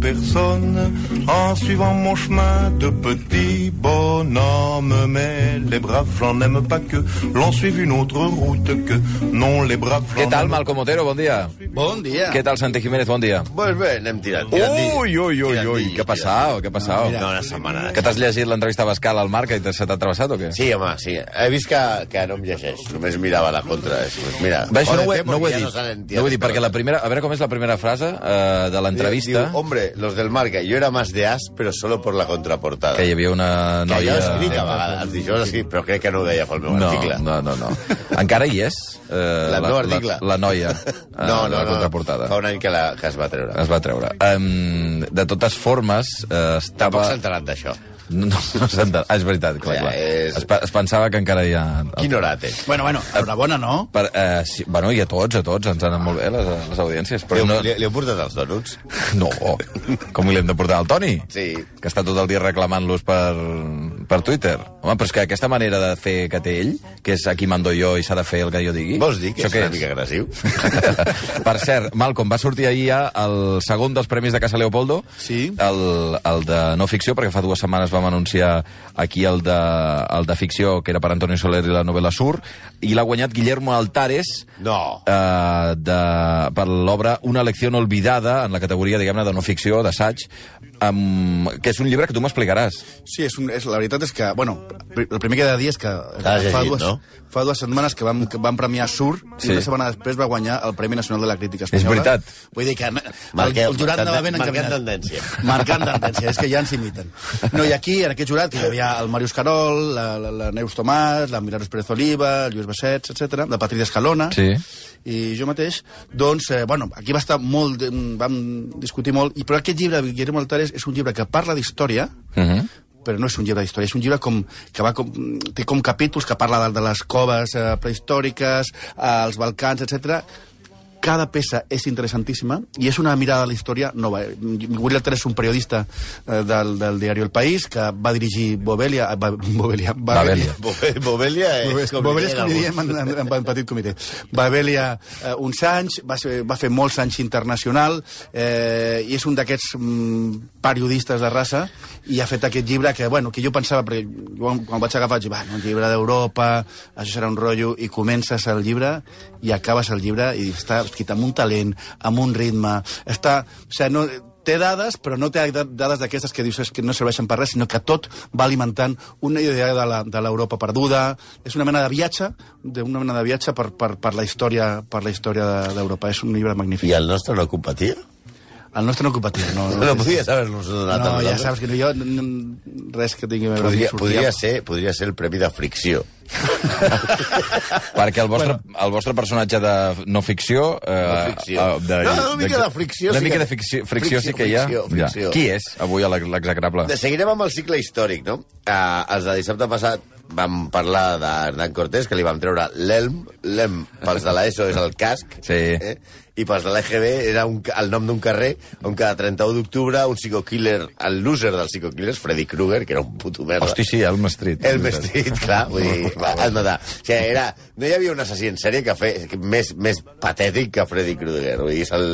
personne en suivant mon chemin de petit bonhomme. Mais les braves, j'en aime pas que l'on suive une autre route que non, les braves. Què tal, Malcom Otero? Bon dia. Bon dia. Què tal, Santi Jiménez? Bon dia. Pues bé, anem tirant. Ui, ui, ui, ui, què ha passat? Què ha passat? No, una setmana. Que t'has llegit l'entrevista a Bascal al Marc i te- se t'ha travessat o què? Sí, home, sí. He vist que, que no em llegeix. Només mirava la contra. Mira, Bé, això no ho, he, no ho he dit. No ho he dit, perquè la primera... A veure com és la primera frase eh, de l'entrevista, Diu, hombre, los del Marca, yo era más de as, pero solo por la contraportada. que hi havia una que noia... jo escric a vegades, dijous escric, però crec que no ho deia pel meu No, article. no, no, no. Encara hi és? Eh, meu article? La, la noia eh, no, no, la no, contraportada. Fa un any que, la, que es va treure. Es va treure. Um, de totes formes, eh, Tampoc estava... s'ha enterat d'això. No, no, no s'ha enterat. Ah, és veritat, clar, Ja, clar. és- Es, es pensava que encara hi ha... Quina hora té? Bueno, bueno, enhorabona, no? Per, eh, sí, bueno, i a tots, a tots, ens han anat molt bé les, les audiències. Li, Però no, li, li heu portat els donuts? no, com li hem de portar al Toni? Sí. Que està tot el dia reclamant-los per, per Twitter. Home, però és que aquesta manera de fer que té ell, que és aquí mando jo i s'ha de fer el que jo digui... Vols dir que és què una mica agressiu? per cert, Malcolm, va sortir ahir ja el segon dels Premis de Casa Leopoldo, Sí. el, el de no ficció, perquè fa dues setmanes vam anunciar aquí el de, el de ficció, que era per Antonio Soler i la novel·la Sur, i l'ha guanyat Guillermo Altares, No. eh, de, per l'obra Una lecció olvidada, en la categoria, diguem-ne, de no ficció, d'assaig, amb, que és un llibre que tu m'explicaràs. Sí, és un, és, la veritat és que, bueno, el primer que he de dir és que T'has fa, llegit, dues, no? fa dues setmanes que vam, que vam premiar Sur Sí. i una setmana després va guanyar el Premi Nacional de la Crítica És Espanyola. veritat. Vull dir que el, Marqueu- el jurat anava ben marcant encaminat. tendència. Marcant tendència, és que ja ens imiten. No, i aquí, en aquest jurat, que hi havia el Màrius Carol, la, la, la Neus Tomàs, la Milagros Pérez Oliva, el Lluís Bassets, etc, la Patricia Escalona, Sí. I jo mateix, doncs, eh, bueno, aquí va estar molt, vam discutir molt, i però aquest llibre, de Guillermo Altares, és un llibre que parla d'història, Uh -huh. però no és un llibre d'història, és un llibre com, que va com, té com capítols que parla de, de les coves eh, prehistòriques, eh, els Balcans, etc. Cada peça és interessantíssima i és una mirada a la història nova. Miguel Altares és un periodista eh, del, del diari El País que va dirigir Bovelia... eh, Ba- Bovelia, Babelia. Bove- Bovelia és... com Bovelia li és com li diem en, en, en, en petit comitè. Babelia eh, uns anys, va, ser, va fer molts anys internacional eh, i és un d'aquests mm, periodistes de raça i ha fet aquest llibre que, bueno, que jo pensava, perquè quan el vaig agafar vaig dir, va, un llibre d'Europa, això serà un rotllo, i comences el llibre i acabes el llibre i està escrit amb un talent, amb un ritme, està... O sigui, no, té dades, però no té da- dades d'aquestes que dius que no serveixen per res, sinó que tot va alimentant una idea de l'Europa perduda. És una mena de viatge, d'una mena de viatge per, per, per la història per la història de- d'Europa. És un llibre magnífic. I el nostre no competia? El nostre no competia. No, No podies haver-nos donat no, ja saps que no, jo, no, no, res que tingui a veure Podria, podria, ser, podria ser el premi de fricció. Perquè el vostre, el vostre personatge de no ficció... Eh, No ficció. eh, de, No, una mica de fricció Una sí mica que- de ficció, fricció, sí fricció, que hi ha. fricció, fricció. Ja. Qui és avui l'execrable? De- Seguirem amb el cicle històric, no? Uh, els de dissabte passat vam parlar d'Hernán Cortés, que li vam treure l'elm. L'elm, pels de l'ESO, és el casc. Sí. Eh? I pels de l'EGB era un, el nom d'un carrer on cada 31 d'octubre un psicokiller, el loser dels psicokillers, Freddy Krueger, que era un puto merda. Hosti, sí, Elm Street. El vestit, clar, vull dir, va, has matar. O sigui, era, no hi havia un assassí en sèrie que fe, més, més patètic que Freddy Krueger. Vull dir, el,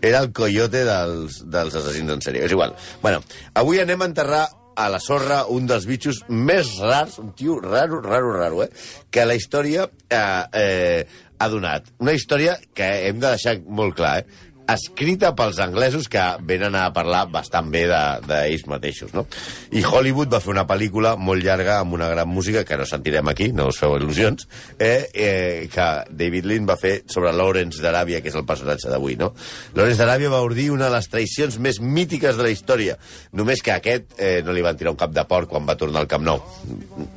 era el coyote dels, dels assassins en sèrie. És igual. Bueno, avui anem a enterrar a la sorra un dels bitxos més rars, un tio raro, raro, raro, eh? que la història eh, eh, ha donat. Una història que hem de deixar molt clar, eh? Escrita pels anglesos que venen a parlar bastant bé de- d'ells mateixos, no? I Hollywood va fer una pel·lícula molt llarga amb una gran música, que no sentirem aquí, no us feu il·lusions, eh, eh, que David Lynn va fer sobre Lawrence d'Aràbia, que és el personatge d'avui, no? Lawrence d'Aràbia va ordir una de les traïcions més mítiques de la història, només que aquest eh, no li van tirar un cap de porc quan va tornar al Camp Nou,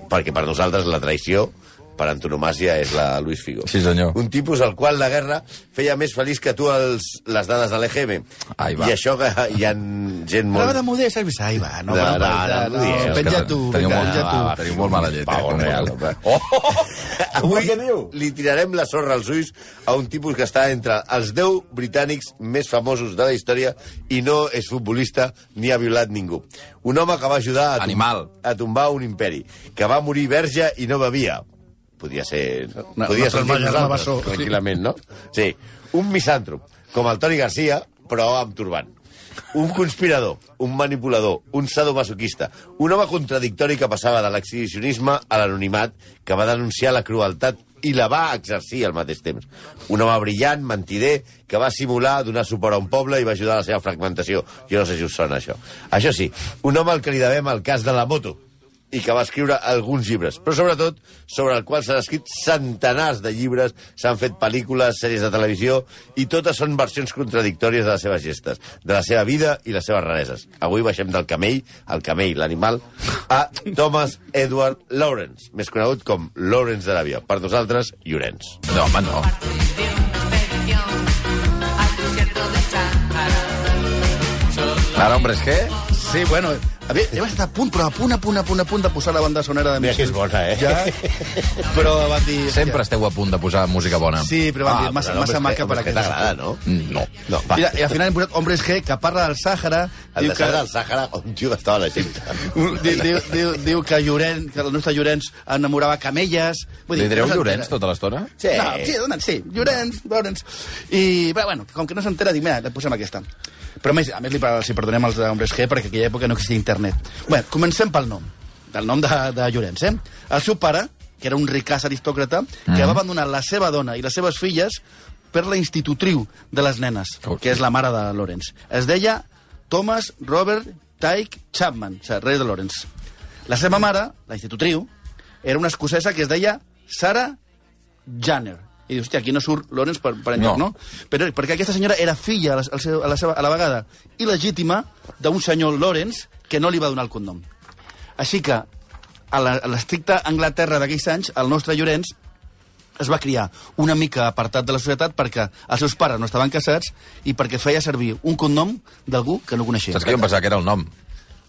perquè per nosaltres la traïció per antonomàsia és la Luis Figo. Sí, senyor. Un tipus al qual la guerra feia més feliç que tu els, les dades de l'EGM. Ai, va. I això que hi ha gent molt... Prova de modest, has vist? Ai, va, no, No, va, no, va, no, no, no digueu. penja tu, teniu molt, penja va, va, tu. teniu molt mala llet. Eh, real. Oh! Avui li tirarem la sorra als ulls a un tipus que està entre els 10 britànics més famosos de la història i no és futbolista ni ha violat ningú. Un home que va ajudar a, tom- Animal. a tombar un imperi, que va morir verge i no bevia. Podia ser... No, podia ser nosaltres, tranquil·lament, no? Sí. Un misàntrop, com el Toni Garcia, però amb turbant. Un conspirador, un manipulador, un sadomasoquista, un home contradictori que passava de l'exhibicionisme a l'anonimat, que va denunciar la crueltat i la va exercir al mateix temps. Un home brillant, mentider, que va simular donar suport a un poble i va ajudar a la seva fragmentació. Jo no sé si us sona això. Això sí, un home al que li devem el cas de la moto, i que va escriure alguns llibres, però sobretot sobre el qual s'han escrit centenars de llibres, s'han fet pel·lícules, sèries de televisió, i totes són versions contradictòries de les seves gestes, de la seva vida i les seves rareses. Avui baixem del camell, el camell, l'animal, a Thomas Edward Lawrence, més conegut com Lawrence d'Aràbia. Per nosaltres, Llorenç. No, home, no. Ara, hombres, què? Sí, bueno, a veure, hem estat a punt, però a punt, a punt, a punt, a punt de posar la banda sonora de Mira que és bona, eh? Ja, però van dir... Sempre esteu a punt de posar música bona. Sí, però van Ah, dir, massa, no, massa maca que- per aquest... t'agrada, no? Mm, No. No, va. Mira, i al final hem posat Hombres G, que parla del Sàhara. El de Sahara, el Sàhara, un tio que estava a l'Egipte. Diu, diu, diu, diu que Llorenç, que el nostre Llorenç enamorava camelles. Vull Li direu no Llorenç tota l'estona? Sí. No, sí, dona't, sí, Llorenç, Llorenç. I, però, bueno, com que no s'entera, dic, mira, posem aquesta. Però a més, a més li, els hi perdonem als d'Hombres G, perquè en aquella època no existia internet. Bé, comencem pel nom, del nom de, de Llorenç, eh? El seu pare, que era un ricàs aristòcrata, que va abandonar la seva dona i les seves filles per la institutriu de les nenes, Oh. que és la mare de Lorenz. Es deia Thomas Robert Tyke Chapman, o sigui, rei de Lorenz. La seva mare, la institutriu, era una escocesa que es deia Sarah Janner. I dius, hòstia, aquí no surt Lorenz per, per enlloc, No. no. Però, perquè aquesta senyora era filla, a la, a la, seva, a la vegada, il·legítima d'un senyor Lorenz que no li va donar el cognom. Així que, a l'estricta Anglaterra d'aquells anys, el nostre Llorenç es va criar una mica apartat de la societat perquè els seus pares no estaven casats i perquè feia servir un cognom d'algú que no coneixia. Saps que jo em pensava que era el nom?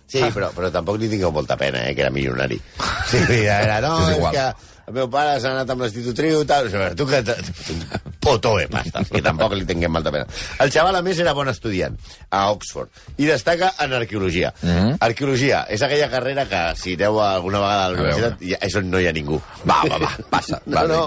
Sí, però, però tampoc li tingueu molta pena, eh, que era milionari. Sí, era, no, És és, igual. que el meu pare s'ha anat amb l'institutriu i tal. Tu que... Potó de pasta, que tampoc li tinguem molta pena. El xaval, a més, era bon estudiant a Oxford i destaca en arqueologia. Mm. -hmm. Arqueologia és aquella carrera que, si aneu alguna vegada a la universitat, ja, on no hi ha ningú. Va, va, va, passa. No, va, no,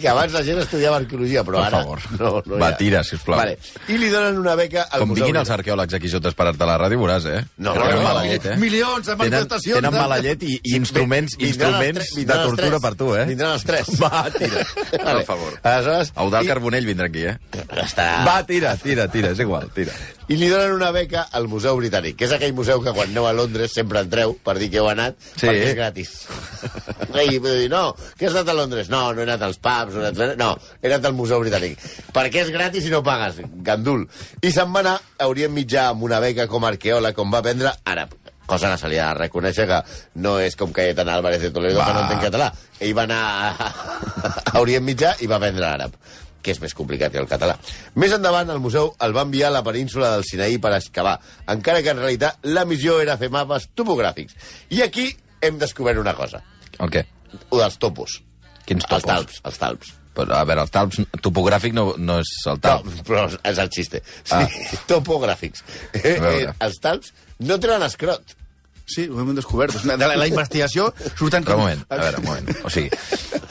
que abans la gent estudiava arqueologia, però Per ara... favor. No, no Va, ha. tira, sisplau. Vale. I li donen una beca al Com Museu vinguin els arqueòlegs aquí sota a esperar-te a la ràdio, veuràs, eh? No, no, no. llet, eh? Milions de Tenen, manifestacions. tenen de- mala llet i, i instruments, Vindran els instruments tre- de vindran els tortura tres. per tu, eh? Vindran els tres. Va, tira. Per favor. Aleshores, Eudal i- Carbonell vindrà aquí, eh? Està... Va, tira, tira, tira, és igual, tira. I li donen una beca al Museu Britànic, que és aquell museu que quan aneu a Londres sempre entreu per dir que heu anat, Sí. perquè és gratis. I dir, no, que has anat a Londres? No, no he anat als pubs, no he anat, no, he anat al Museu Britànic. Perquè és gratis i no pagues, gandul. I se'n va anar a Orient Mitjà amb una beca com a arqueòleg, com va aprendre àrab cosa que se li ha de reconèixer que no és com Cayetan Álvarez de Toledo, Va. que no entén català. Ell va anar a, a Orient Mitjà i va aprendre àrab que és més complicat que el català. Més endavant, el museu el va enviar a la península del Sinaí per excavar, encara que en realitat la missió era fer mapes topogràfics. I aquí hem descobert una cosa, El què? o dels topos. Quins Els topos? talps, els talps. Però, a veure, el talp topogràfic no, no és el talp. No, però és el xiste. Sí, Ah. topogràfics. Eh, els talps no tenen escrot. Sí, ho hem descobert. De la, la investigació surten Però com... un moment, a veure, un moment. O sigui,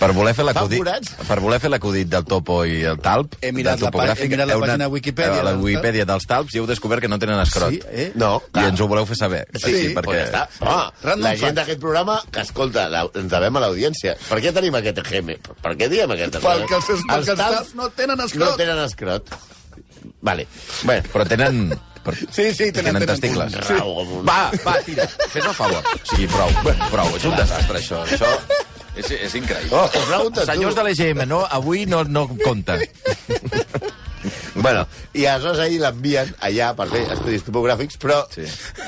per voler fer l'acudit, per voler fer l'acudit del topo i el talp, He mirat la he mirat la pàgina Wikipedia A la del Wikipedia dels talps i heu descobert que no tenen escrot. Sí, eh? No, I ens ho voleu fer saber. Sí, sí perquè... perquè... ja està. Random la gent d'aquest programa, que escolta, la, ens devem a l'audiència. Per què tenim aquest EGM? Per què diem aquest Perquè els, perquè els talps no tenen no escrot. tenen escrot. Vale. Bueno, Però tenen... Per... Sí, sí, tenen- tenen testicles. un- Va, va, tira, fes el favor. O sigui, prou, prou, és un desastre, això. Això és, és increïble. Oh, pregunta tu. Senyors de l'EGM, no, avui no, no compta. Bueno, i aleshores ahir l'envien allà per fer estudis topogràfics, però Sí.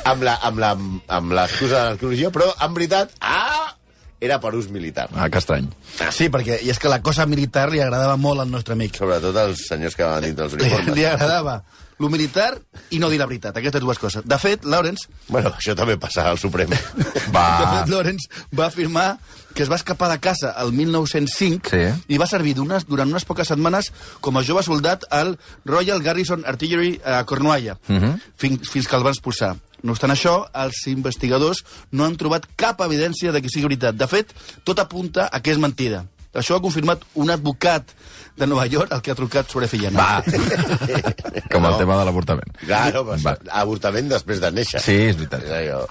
amb la amb la amb l'excusa de l'arqueologia, però en veritat, ah, era per ús militar. Ah, que estrany. Sí, perquè i és que la cosa militar li agradava molt al nostre amic. Sobretot als senyors que van dintre els Li, uniformes. li agradava lo militar i no dir la veritat, aquestes dues coses. De fet, Lawrence, Bueno, això també passa al Suprem. Va. de fet, Lawrence va afirmar que es va escapar de casa el 1905 Sí. i va servir d'unes- durant unes poques setmanes com a jove soldat al Royal Garrison Artillery a Cornualla, Mhm. fins, fins que el van expulsar. No obstant això, els investigadors no han trobat cap evidència de que sigui veritat. De fet, tot apunta a que és mentida. Això ho ha confirmat un advocat de Nova York, el que ha trucat sobre Fillana. Va. Com el No. tema de l'avortament. Claro, pues, avortament després de néixer. Sí, és veritat. És allò...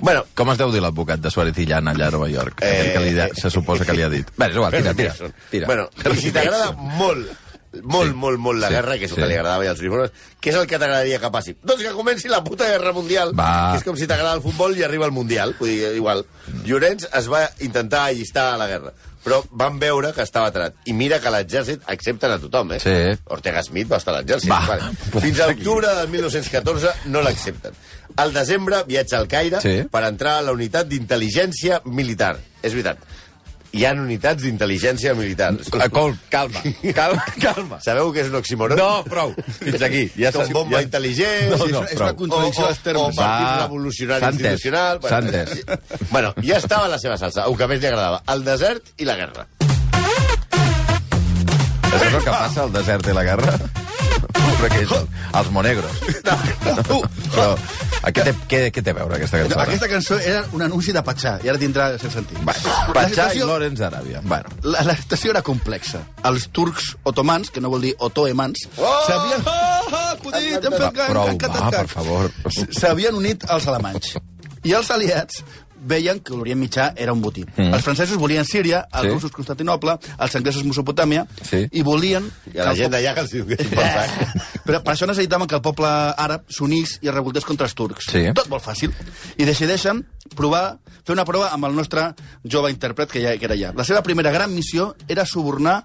Bueno, Com es deu dir l'advocat de Suárez i Llana allà a Nova York? Eh, Aquell que li, de- se suposa que li ha dit. Bé, és igual, tira, tira. Tira. Bueno, i si t'agrada molt, molt, Sí. molt, molt la Sí. guerra, que és el Sí. que li agradava i als uniformes, què és el que t'agradaria que passi? Doncs que comenci la puta guerra mundial, Va. que és com si t'agrada el futbol i arriba el mundial. Vull dir, igual. Llorenç es va intentar allistar a la guerra, però van veure que estava atrat. I mira que l'exèrcit accepten a tothom, eh? Sí. Ortega Smith va estar a l'exèrcit. Va. Vale. Fins a octubre del 1914 no l'accepten. Al desembre viatja al Caire Sí. per entrar a la unitat d'intel·ligència militar. És veritat. Hi ha unitats d'intel·ligència militar. Col, calma, calma, calma. Sabeu que és un oxímoron? No, prou. Fins aquí. Ja s'ha- bomba ja- intel·ligent... No, és no, una- és una contradicció dels termes. O, o partit Va. revolucionari S'ha entès. institucional... S'ha entès. Bueno, ja estava la seva salsa, el que més li agradava. El desert i la guerra. És el que passa al desert i la guerra? Però què és? el- Els monegros. Uh, Però, a què té, què, què té a veure aquesta cançó? Aquesta cançó era un anunci de Patxà, i ara tindrà el sentit. Va, La Patxà i situació- Lorenz d'Aràbia. Bueno, La, la situació era complexa. Els turcs otomans, que no vol dir otoemans, Oh! s'havien... Ah, ah, acudit, hem fet gang, prou, va, per favor. S'havien unit als alemanys. I els aliats veien que l'Orient Mitjà era un botí. Mm. Els francesos volien Síria, els Sí. russos Constantinople, els anglesos Mesopotàmia, Sí. i volien... I la gent d'allà que els diu que és pensar. Però per això necessitaven que el poble àrab s'unís i es revoltés contra els turcs. Sí. Tot molt fàcil. I decideixen provar, fer una prova amb el nostre jove intèrpret que, ja, que era allà. La seva primera gran missió era subornar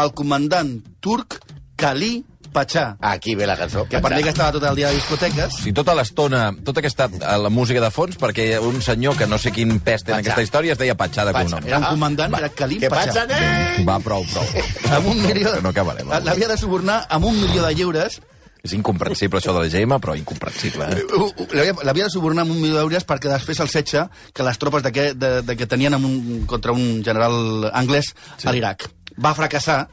el comandant turc Kali Patxà, Aquí ve la cançó. que per dir que estava tot el dia a discoteques, si tota l'estona, tota aquesta eh, la música de fons, perquè un senyor que no sé quin pes té en Patxà. aquesta història es deia Patxà de Patxà, cognom. era un comandant, era Kali Què passa, Patxà. nen? Va, prou, prou. Amb un milió... Que no acabarem, avui. L'havia de subornar amb un milió de lliures És incomprensible això de la Gemma, però incomprensible. Eh? L'havia de subornar amb un milió d'euros perquè després el setge que les tropes de que, de, de que tenien amb un, contra un general anglès sí. a l'Iraq. Va fracassar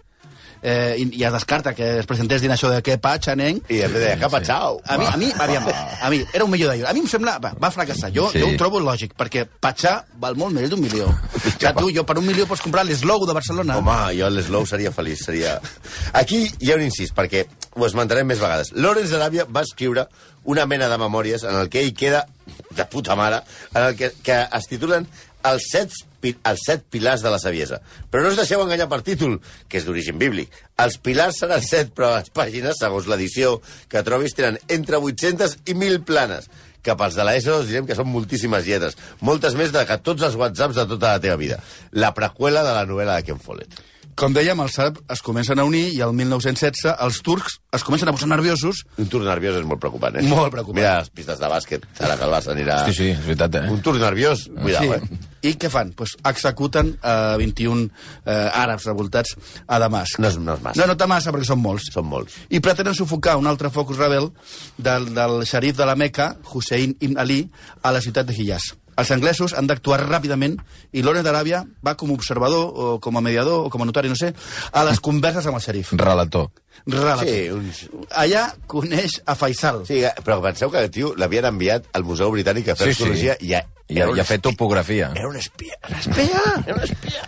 eh, i, i es descarta que es presentés dient això de què patxa, nen. I després deia, capa, xau. A mi, a mi, aviam, a mi, era un milió d'euros. A mi em sembla... Va, va fracassar. Jo, Sí. sí. jo ho trobo lògic, perquè patxar val molt més d'un milió. Sigui, tu, jo per un milió pots comprar l'eslou de Barcelona. Home, jo l'Slow seria feliç, seria... Aquí hi ha un incís, perquè ho esmentarem més vegades. Lawrence d'Aràbia va escriure una mena de memòries en el que ell queda de puta mare, en el que, que es titulen els set, els set pilars de la saviesa. Però no us deixeu enganyar per títol, que és d'origen bíblic. Els pilars seran set, però les pàgines, segons l'edició que trobis, tenen entre 800 i 1.000 planes que pels de l'ESO us direm que són moltíssimes lletres. Moltes més de que tots els whatsapps de tota la teva vida. La preqüela de la novel·la de Ken Follett. Com dèiem, els àrabs es comencen a unir i el 1916 els turcs es comencen a posar nerviosos Un tour nerviós és molt preocupant, eh? Molt preocupant. Mira les pistes de bàsquet, ara que el Barça anirà... Sí, sí, és veritat, eh? Un tour nerviós, cuidao, sí. eh? I què fan? Pues executen eh, 21 eh, àrabs revoltats a Damasc. No és, no és massa. No, no té massa, perquè són molts. Són molts. I pretenen sufocar un altre focus rebel del, del xerif de la Meca, Hussein ibn Ali, a la ciutat de Hijaz. Els anglesos han d'actuar ràpidament i Lawrence d'Aràbia va com a observador o com a mediador o com a notari, no sé, a les converses amb el xerif. Relator. Relator. Sí, uns... Allà coneix a Faisal. Sí, però penseu que el tio l'havien enviat al Museu Britànic a fer Sí, sí. arqueologia i ja... I ha, i ha fet topografia. Era un espia. Espera! Era un espia.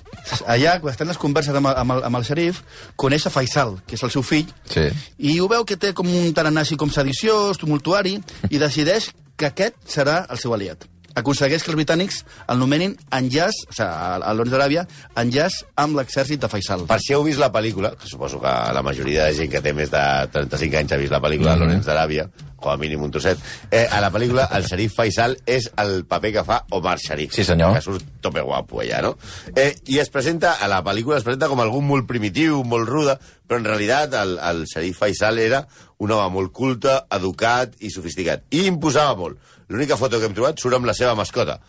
Allà, quan estan les converses amb, el- amb, el, amb el xerif, coneix a Faisal, que és el seu fill, Sí. i ho veu que té com un tarannà així com sediciós, tumultuari, i decideix que aquest serà el seu aliat. Aconsegueix que els britànics el nomenin enllaç, o sigui, a, l'Ons d'Aràbia, enllaç amb l'exèrcit de Faisal. Per si heu vist la pel·lícula, que suposo que la majoria de gent que té més de 35 anys ha vist la pel·lícula de Lorenz d'Aràbia, com a mínim un trosset, eh, a la pel·lícula el xerif Faisal és el paper que fa Omar Sharif. Sí, senyor. Que surt tope guapo allà, no? Eh, I es presenta, a la pel·lícula es presenta com algú molt primitiu, molt ruda, però en realitat el, el xerif Faisal era un home molt culte, educat i sofisticat. I imposava molt. L'única foto que hem trobat surt amb la seva mascota,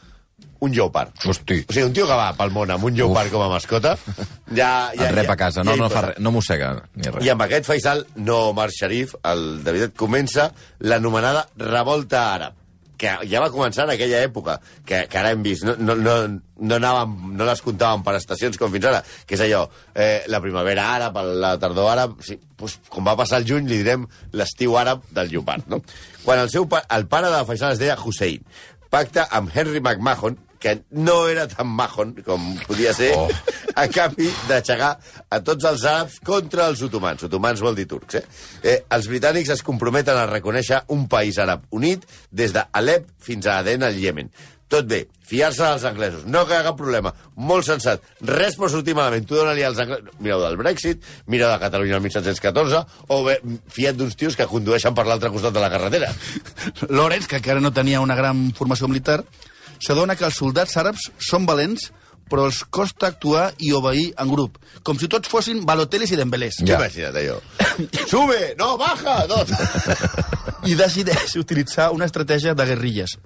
un lleopard. Hosti. O sigui, un tio que va pel món amb un lleopard com a mascota, ja... ja El rep a casa, no, ja no, fa res, no mossega ni res. I amb aquest Faisal, no Omar Sharif, el veritat, comença l'anomenada revolta àrab que ja va començar en aquella època, que, que ara hem vist, no, no, no, no, anàvem, no les comptàvem per estacions com fins ara, que és allò, eh, la primavera àrab, la tardor àrab, sí, doncs, com va passar el juny, li direm l'estiu àrab del lleopard, no? Quan el, seu, pa- el pare de Faisal es deia Hussein, pacta amb Henry McMahon, que no era tan mahon com podia ser, oh. a canvi d'aixecar a tots els àrabs contra els otomans. Otomans vol dir turcs, eh? eh? Els britànics es comprometen a reconèixer un país àrab unit des d'Alep fins a Aden, al Iemen. Tot bé, fiar-se dels anglesos, no que cap problema, molt sensat, res pot sortir malament, tu dona-li als anglesos, mireu del Brexit, mireu de Catalunya el 1714, o bé, fiat d'uns tios que condueixen per l'altre costat de la carretera. Lorenz, que encara no tenia una gran formació militar, s'adona que els soldats àrabs són valents, però els costa actuar i obeir en grup, com si tots fossin balotelis i dembelés. Ja. Ja. Imagina't allò. Sube! No, baja! No. I decideix utilitzar una estratègia de guerrilles.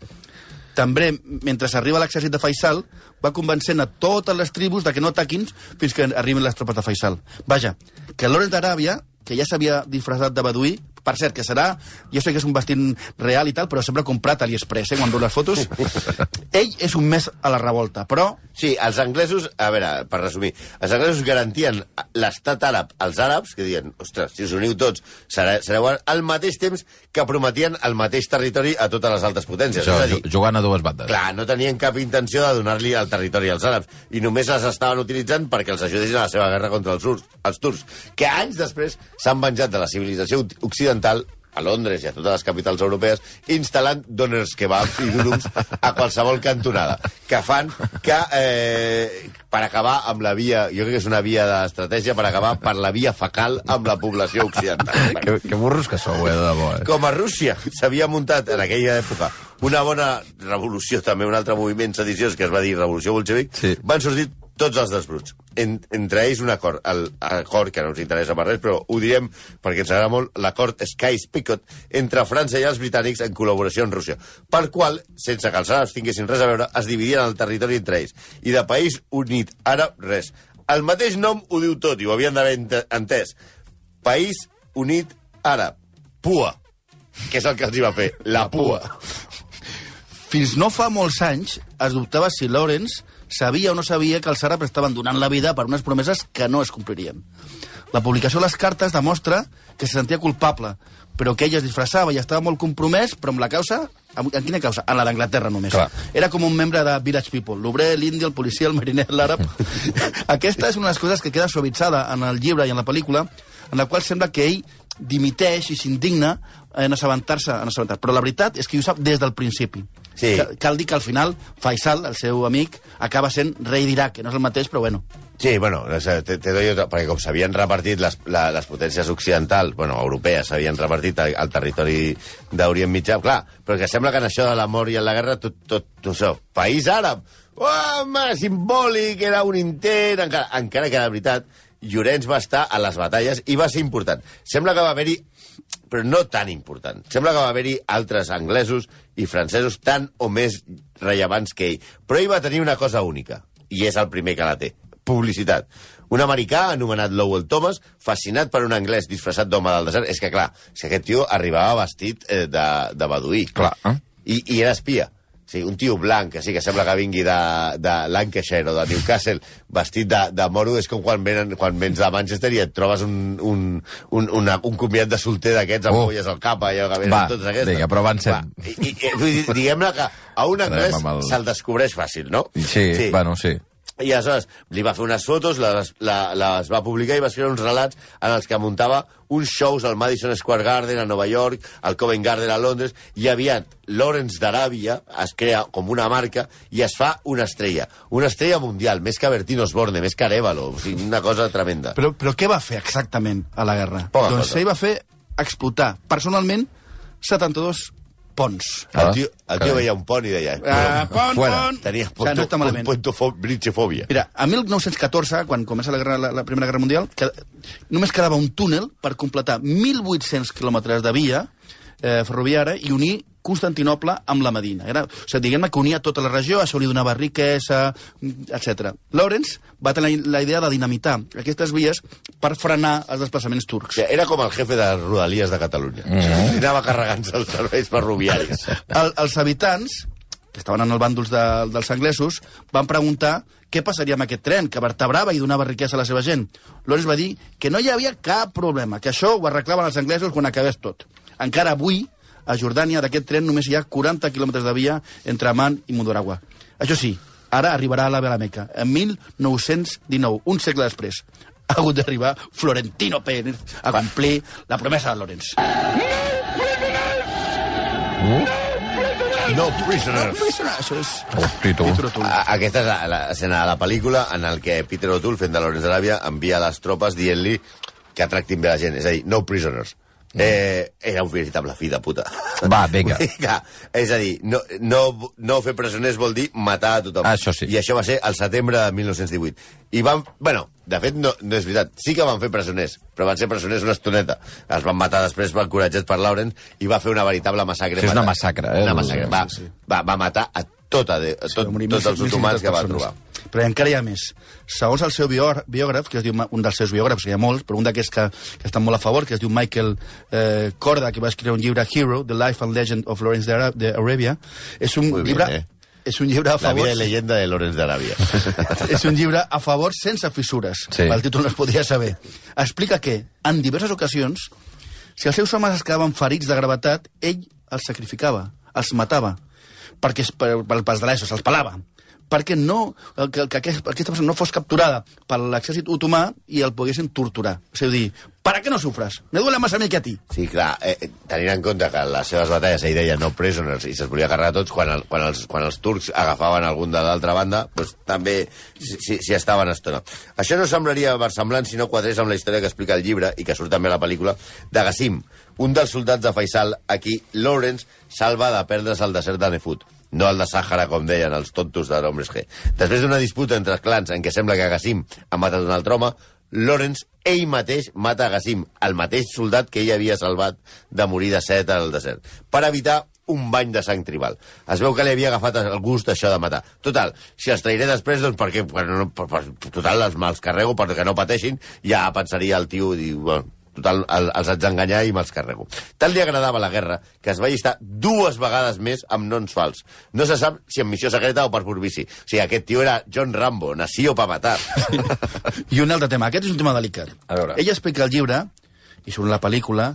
També, mentre arriba l'exèrcit de Faisal, va convencent a totes les tribus de que no ataquin fins que arriben les tropes de Faisal. Vaja, que Lorenz d'Aràbia, que ja s'havia disfressat de beduí, per cert, que serà... Jo sé que és un vestit real i tal, però sembla comprat a AliExpress, eh, quan veu les fotos. Ell és un mes a la revolta, però Sí, els anglesos, a veure, per resumir, els anglesos garantien l'estat àrab als àrabs, que diuen, ostres, si us uniu tots, sereu al mateix temps que prometien el mateix territori a totes les altres potències. Això, és a dir, ju- jugant a dues bandes. clar, no tenien cap intenció de donar-li el territori als àrabs, i només les estaven utilitzant perquè els ajudessin a la seva guerra contra els, urs, els turcs, que anys després s'han venjat de la civilització occidental a Londres i a totes les capitals europees, instal·lant doners kebabs i durums a qualsevol cantonada, que fan que, eh, per acabar amb la via, jo crec que és una via d'estratègia per acabar per la via fecal amb la població occidental. Que, que burros que sou, eh, de debò, eh? Com a Rússia s'havia muntat en aquella època una bona revolució, també un altre moviment sediciós que es va dir Revolució Bolxevic, Sí. van sortir tots els desbruts. En, entre ells un acord, el acord que no ens interessa per res, però ho direm perquè ens agrada molt, l'acord Skies-Picot entre França i els britànics en col·laboració amb Rússia, pel qual, sense que els àrabs tinguessin res a veure, es dividien el territori entre ells. I de país unit àrab, res. El mateix nom ho diu tot, i ho havien d'haver entès. País unit àrab. Pua que és el que els hi va fer, la pua. fins no fa molts anys es dubtava si Lawrence sabia o no sabia que els àrabs estaven donant la vida per unes promeses que no es complirien. La publicació de les cartes demostra que se sentia culpable, però que ell es disfressava i estava molt compromès, però amb la causa... amb- En quina causa? En la d'Anglaterra només. Clar. Era com un membre de Village People, l'obrer, l'indi, el policia, el mariner, l'àrab... Aquesta és una de les coses que queda suavitzada en el llibre i en la pel·lícula, en la qual sembla que ell dimiteix i s'indigna en assabentar-se, en assabentar Però la veritat és que ho sap des del principi. Sí. Ca- Cal dir que al final Faisal, el seu amic, acaba sent rei d'Iraq, que no és el mateix, però bueno. Sí, bueno, te, te doy otra, perquè com s'havien repartit les, la, les potències occidentals, bueno, europees, s'havien repartit al, al territori d'Orient Mitjà, clar, però que sembla que en això de l'amor i en la guerra, tot, tot, tot això, país àrab, home, simbòlic, era un intent, encara, encara que de veritat, Llorenç va estar a les batalles i va ser important. Sembla que va haver-hi però no tan important. Sembla que va haver-hi altres anglesos i francesos tan o més rellevants que ell. Però ell va tenir una cosa única, i és el primer que la té, publicitat. Un americà anomenat Lowell Thomas, fascinat per un anglès disfressat d'home del desert, és que, clar, si aquest tio arribava vestit eh, de, de beduí. Clar, eh? I, I era espia. Sí, un tio blanc, que sí, que sembla que vingui de, de Lancashire o de Newcastle, vestit de, de moro, és com quan, venen, quan vens de Manchester i et trobes un, un, un, una, un convidat de solter d'aquests amb Oh. polles al cap, allò que venen Va, totes aquestes. vinga, però avancem. Va, I, i, i, diguem-ne que a un anglès el- se'l descobreix fàcil, no? Sí, sí, bueno, sí. I aleshores li va fer unes fotos, les, la, les va publicar i va escriure uns relats en els que muntava uns shows al Madison Square Garden a Nova York, al Covent Garden a Londres, i aviat Lawrence d'Aràbia es crea com una marca i es fa una estrella. Una estrella mundial, més que Bertino Osborne, més que Arevalo, o sigui, una cosa tremenda. Però, però què va fer exactament a la guerra? Poca doncs cosa. ell va fer explotar, personalment, 72 ponts. El tio, el tio veia un pont i deia... Uh, pont, Fuera. pont! Tenia britxefòbia. Mira, a 1914, quan comença la, guerra, la, la Primera Guerra Mundial, que, només quedava un túnel per completar 1.800 quilòmetres de via eh, ferroviària i unir Constantinople amb la Medina. Era, o sigui, diguem-ne que unia tota la regió, això li donava riquesa, etc. Lawrence va tenir la idea de dinamitar aquestes vies per frenar els desplaçaments turcs. era com el jefe de Rodalies de Catalunya. Mm -hmm. Anava carregant-se els serveis ferroviaris. El, els habitants, que estaven en el bàndols de, dels anglesos, van preguntar què passaria amb aquest tren, que vertebrava i donava riquesa a la seva gent. Lawrence va dir que no hi havia cap problema, que això ho arreglaven els anglesos quan acabés tot. Encara avui, a Jordània, d'aquest tren només hi ha 40 quilòmetres de via entre Amman i Mudoragua. Això sí, ara arribarà a la Vela Meca, en 1919, un segle després. Ha hagut d'arribar Florentino Pérez a complir la promesa de Lawrence. No prisoners. Això és... Hosti, tu. Peter O'Toole. A- Aquesta és la- l'escena de la pel·lícula en el que Peter O'Toole, fent de Lawrence d'Aràbia, envia les tropes dient-li que tractin bé la gent. És a dir, no prisoners. Eh, era un veritable fill de puta. Va, vinga. vinga. És a dir, no, no, no fer presoners vol dir matar a tothom. Això sí. I això va ser al setembre de 1918. I van... Bueno, de fet, no, no és veritat. Sí que van fer presoners, però van ser presoners una estoneta. Els van matar després, van encoratjats per Lawrence, i va fer una veritable massacre. Sí, és una Matar- massacre, eh? Una massacre. Va, Sí, sí. va, va matar a tota de, a tot, morir tots els 1.500 otomans que va persones. trobar. Però encara hi ha més. Segons el seu biògraf, que es diu, un dels seus biògrafs, que hi ha molts, però un d'aquests que, que estan molt a favor, que es diu Michael eh, Corda, que va escriure un llibre Hero, The Life and Legend of Lawrence d'Ara- d'Arabia, és un Muy bien, llibre... eh? És un llibre a La favor... vida i leyenda de Lorenz d'Aràbia. és un llibre a favor sense fissures. Sí. El títol no es podria saber. Explica que, en diverses ocasions, si els seus homes es quedaven ferits de gravetat, ell els sacrificava, els matava, perquè per, per, pels delesos, els pelava perquè no, que, que aquest, aquesta persona no fos capturada per l'exèrcit otomà i el poguessin torturar. És a dir, ¿para què no sufres? Me duele más a mi que a ti. Sí, clar, eh, eh, tenint en compte que les seves batalles ell deia no prisoners i se'ls volia carregar tots, quan, el, quan, els, quan els turcs agafaven algun de l'altra banda, doncs també s'hi si, si estaven estona. Això no semblaria versemblant si no quadrés amb la història que explica el llibre, i que surt també a la pel·lícula, de Gassim, un dels soldats de Faisal, a qui Lawrence salva de perdre's al desert de Nefut no el de Sàhara, com deien els tontos de l'Hombres G. Després d'una disputa entre els clans en què sembla que Gassim ha matat un altre home, Lawrence, ell mateix, mata Gassim, el mateix soldat que ell havia salvat de morir de set al desert, per evitar un bany de sang tribal. Es veu que li havia agafat el gust això de matar. Total, si els trairé després, doncs perquè, bueno, no, per, per, total, els me'ls carrego perquè no pateixin, ja pensaria el tio, diu, bueno, total, el, els haig d'enganyar i me'ls carrego. Tant li agradava la guerra que es va llistar dues vegades més amb noms fals. No se sap si en missió secreta o per pur vici. O sigui, aquest tio era John Rambo, nació pa matar. I un altre tema, aquest és un tema delicat. A veure. Ella explica al llibre, i surt la pel·lícula,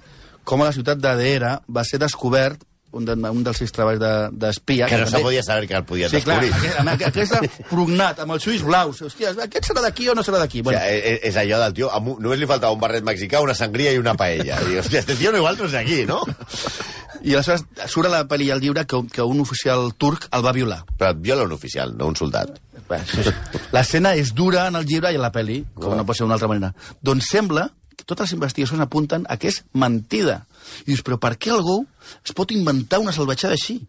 com a la ciutat d'Adera va ser descobert un, de, un dels seus treballs de- d'espia... que no se també- podia saber que el podien Sí, clar, descobrir. aquest, amb aquest està prognat, amb els ulls blaus. Hòstia, aquest serà d'aquí o no serà d'aquí? O Bueno, sigui, és, és allò del tio, amb només li faltava un barret mexicà, una sangria i una paella. I, hòstia, este tio no igual no és d'aquí, no? I aleshores surt a la pel·li al llibre que, que un oficial turc el va violar. Però et viola un oficial, no un soldat. L'escena és dura en el llibre i en la pel·li, com no pot ser d'una altra manera. Doncs sembla totes les investigacions apunten a que és mentida. I dius, però per què algú es pot inventar una salvatjada així?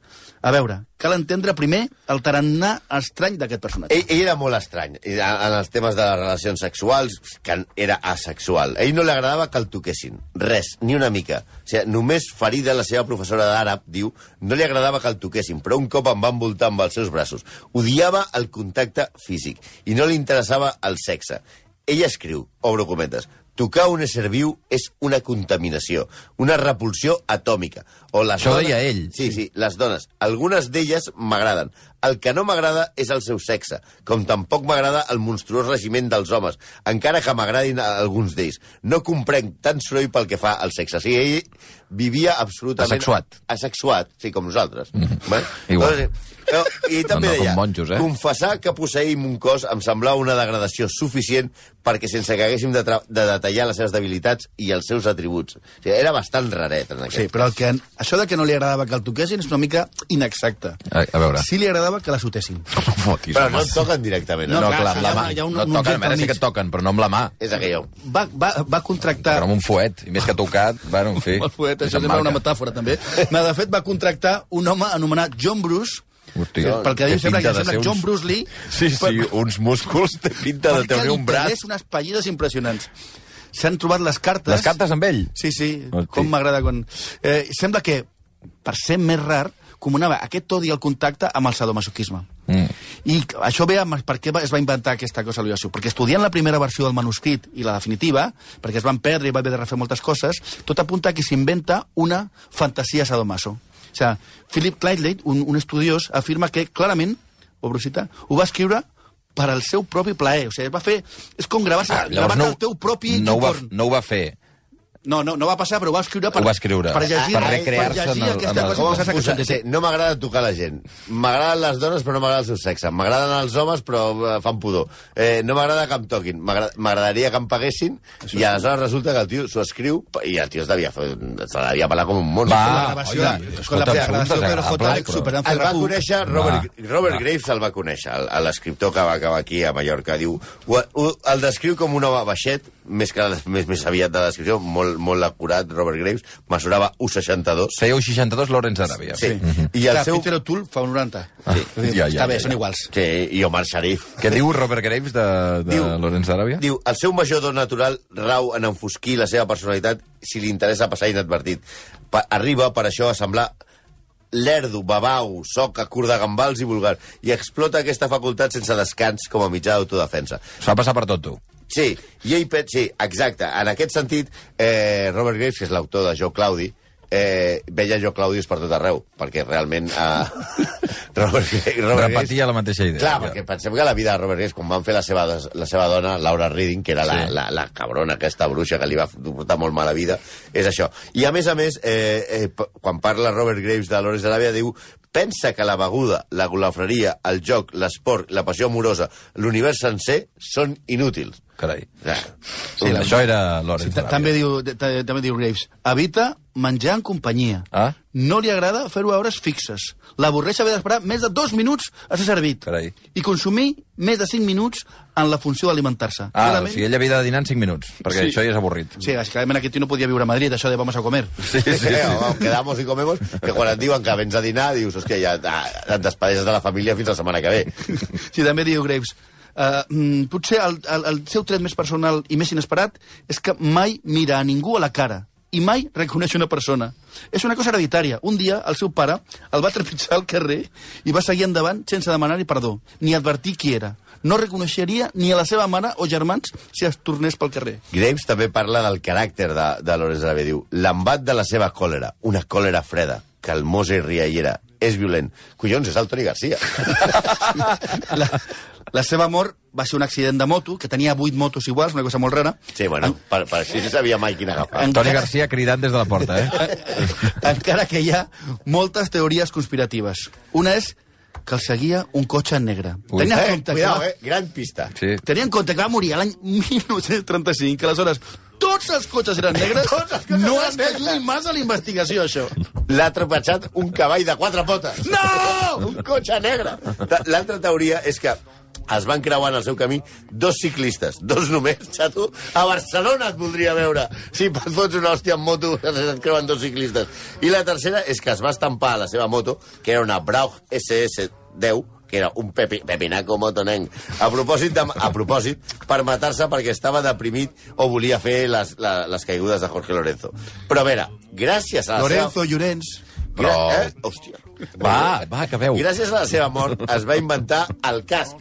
A veure, cal entendre primer el tarannà estrany d'aquest personatge. Ell, ell era molt estrany en, els temes de les relacions sexuals, que era asexual. A ell no li agradava que el toquessin. Res, ni una mica. O sigui, només ferida la seva professora d'àrab, diu, no li agradava que el toquessin, però un cop em va envoltar amb els seus braços. Odiava el contacte físic i no li interessava el sexe. Ell escriu, obro cometes, tocar un ésser viu és una contaminació, una repulsió atòmica. O les Això ho deia ell. Sí, sí, les dones. Algunes d'elles m'agraden. El que no m'agrada és el seu sexe, com tampoc m'agrada el monstruós regiment dels homes, encara que m'agradin alguns d'ells. No comprenc tant soroll pel que fa al sexe. O sigui, ell vivia absolutament... Asexuat. Asexuat, sí, com nosaltres. Mm -hmm. Igual. Doncs, però, I també No, no, deia, monjos, eh? confessar que posseïm un cos em semblava una degradació suficient perquè sense que haguéssim de, de detallar les seves debilitats i els seus atributs. O sigui, era bastant raret en aquest Sí, però el que, això de que no li agradava que el toquessin és una mica inexacte. A, a veure. Sí li agradava que la sotessin. No fotis, Però no et toquen directament. No, No, clar, amb la mà. hi ha un- no et toquen, a veure sí que et toquen, però no amb la mà. És aquello. Va, va, va contractar... Però amb un fuet, i més que tocat, bueno, en fi. El fuet, això sembla una metàfora, també. No, de fet, va contractar un home anomenat John Bruce, Hòstia, pel que diu, sembla que de sembla ser John uns- Bruce Lee. Sí, sí, per- uns músculs té pinta de perquè tenir un braç. talés unes pallides impressionants. S'han trobat les cartes... Les cartes amb ell? Sí, sí, Hosti. com m'agrada quan... Eh, sembla que per ser més rar, comunava aquest odi al contacte amb el sadomasoquisme. Mm. I això ve amb per què es va inventar aquesta cosa l'Iossu. Perquè estudiant la primera versió del manuscrit i la definitiva, perquè es van perdre i va haver de refer moltes coses, tot apunta que s'inventa una fantasia sadomaso. O sigui, Philip Clydeley, un, un estudiós, afirma que clarament, o Brusita, ho va escriure per al seu propi plaer. O sigui, va fer... És com gravar-se Ah, gravar el teu propi no, ho va, no ho va fer. No, no, no va passar, però ho va escriure per, Ho va escriure. per llegir, Per per recrear-se en llegir el- aquesta en el- cosa Com cachondeo. Sí, no m'agrada tocar la gent. M'agraden les dones, però no m'agrada el seu sexe. M'agraden els homes, però eh, fan pudor. Eh, no m'agrada que em toquin. M'agrada- M'agradaria que em paguessin, i aleshores resulta que el tio s'ho escriu, i el tio es devia, fer- se la devia pelar com un mono. Va, la gravació, oiga, con la gravació J. Alex, superant El va conèixer, Robert, Robert Graves el va conèixer, l'escriptor que va acabar aquí a Mallorca. Diu, el descriu com un home baixet, més, que, més, més aviat de la descripció, molt, molt acurat, Robert Graves, mesurava 1,62. Feia 62 Lorenz d'Aràbia. Sí. I el Clar, seu... Peter O'Toole fa un 90. Sí. Vull dir, Ja, ja, Està bé, ja, són iguals. Sí, i Omar Sharif. Què diu Robert Graves de, de Diu- Lorenz d'Aràbia? Diu, el seu major don natural rau en enfosquir la seva personalitat si li interessa passar inadvertit. Pa arriba, per això, a semblar lerdo, babau, soca, curt de gambals i vulgar, i explota aquesta facultat sense descans com a mitjà d'autodefensa. Es fa passar per tot, tu. Sí, i ell pet, sí, exacte. En aquest sentit, eh, Robert Graves, que és l'autor de Joe Claudi, eh, veia Joe Claudius per tot arreu, perquè realment... Eh, Robert, Graves- Robert Graves- Repetia la mateixa idea. Clar, Ja. perquè pensem que la vida de Robert Graves, quan van fer la seva, la seva dona, Laura Reading, que era la, Sí. la, la cabrona, aquesta bruixa que li va portar molt mala vida, és això. I a més a més, eh, eh, quan parla Robert Graves de Lawrence de l'Àvia, diu pensa que la beguda, la golafreria, el joc, l'esport, la passió amorosa, l'univers sencer són inútils. Carai. Ja. Sí, això era Lorenz Sí, també, diu, ta- també diu Graves. Evita menjar en companyia. Ah? No li agrada fer-ho a hores fixes. L'avorreix haver d'esperar més de dos minuts a ser servit. Carai. I consumir més de cinc minuts en la funció d'alimentar-se. Ah, Clarament- o sigui, ell havia de dinar en 5 minuts, perquè Sí. això ja és avorrit. Sí, és que clarament aquest tio no podia viure a Madrid, això de vamos a comer. Sí, sí, sí. Eh, home, quedamos i comemos, que quan et diuen que vens a dinar, dius, hòstia, ja et despedeixes de la família fins la setmana que ve. Sí, també diu Graves. Uh, mm, potser el, el, el seu tret més personal i més inesperat és que mai mira a ningú a la cara i mai reconeix una persona. És una cosa hereditària. Un dia el seu pare el va trepitjar al carrer i va seguir endavant sense demanar-li perdó, ni advertir qui era. No reconeixeria ni a la seva mare o germans si es tornés pel carrer. Graves també parla del caràcter de, de Lorenz Arabia. Diu, l'embat de la seva còlera, una còlera freda, calmosa i riallera, és violent. Collons, és el Toni Garcia. La, la seva mort va ser un accident de moto, que tenia vuit motos iguals, una cosa molt rara. Sí, bueno, per, per així se sabia mai quin agafar. En- Toni Garcia cridant des de la porta, eh? Encara que hi ha moltes teories conspiratives. Una és que el seguia un cotxe en negre. Ui. Tenia en Eh, compte que cuidao, va- eh? Gran pista. Sí. Tenia en compte que va morir l'any 1935, que aleshores tots els cotxes eren negres, cotxes no eren es negres. ajudi massa a la investigació, això. L'ha tropatxat un cavall de quatre potes. No! Un cotxe negre. L'altra teoria és que es van creuar en el seu camí dos ciclistes, dos només, xato. A Barcelona et voldria veure. Si et fots una hòstia en moto, et creuen dos ciclistes. I la tercera és que es va estampar a la seva moto, que era una Braug SS10, que era un pepi, pepinaco motonenc, a propòsit, de, a propòsit per matar-se perquè estava deprimit o volia fer les, la, les caigudes de Jorge Lorenzo. Però a veure, gràcies a la Lorenzo Llorenç. seva... Gra Però- eh? Hòstia. Va, va, que veu. Gràcies a la seva mort es va inventar el casc.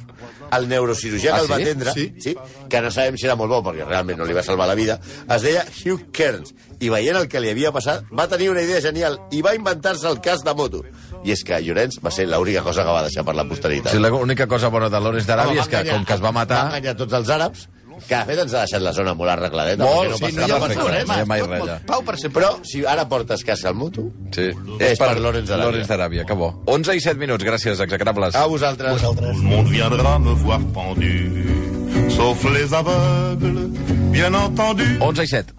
El neurocirurgià Ah, que el va sí? atendre, Sí. sí, que no sabem si era molt bo, perquè realment no li va salvar la vida, es deia Hugh Kearns, i veient el que li havia passat, va tenir una idea genial i va inventar-se el casc de moto. I és que Llorenç va ser l'única cosa que va deixar per la posteritat. Sí, l'única cosa bona de Lorenz d'Aràbia Home, és que, enganyar- com que es va matar... Va enganyar tots els àrabs, que de fet ens ha deixat la zona molt arregladeta. Molt, perquè sí, passa no hi ha res. perfecte, problemes, no hi ha mai res allà. Pau per sempre. Però si ara portes casc al moto, Sí. És per Lorenz d'Aràbia. Lorenz d'Aràbia, que bo. 11 i 7 minuts, gràcies, execrables. a vosaltres. Le monde viendra me voir pendu, sauf les aveugles, bien entendu. 11 i 7.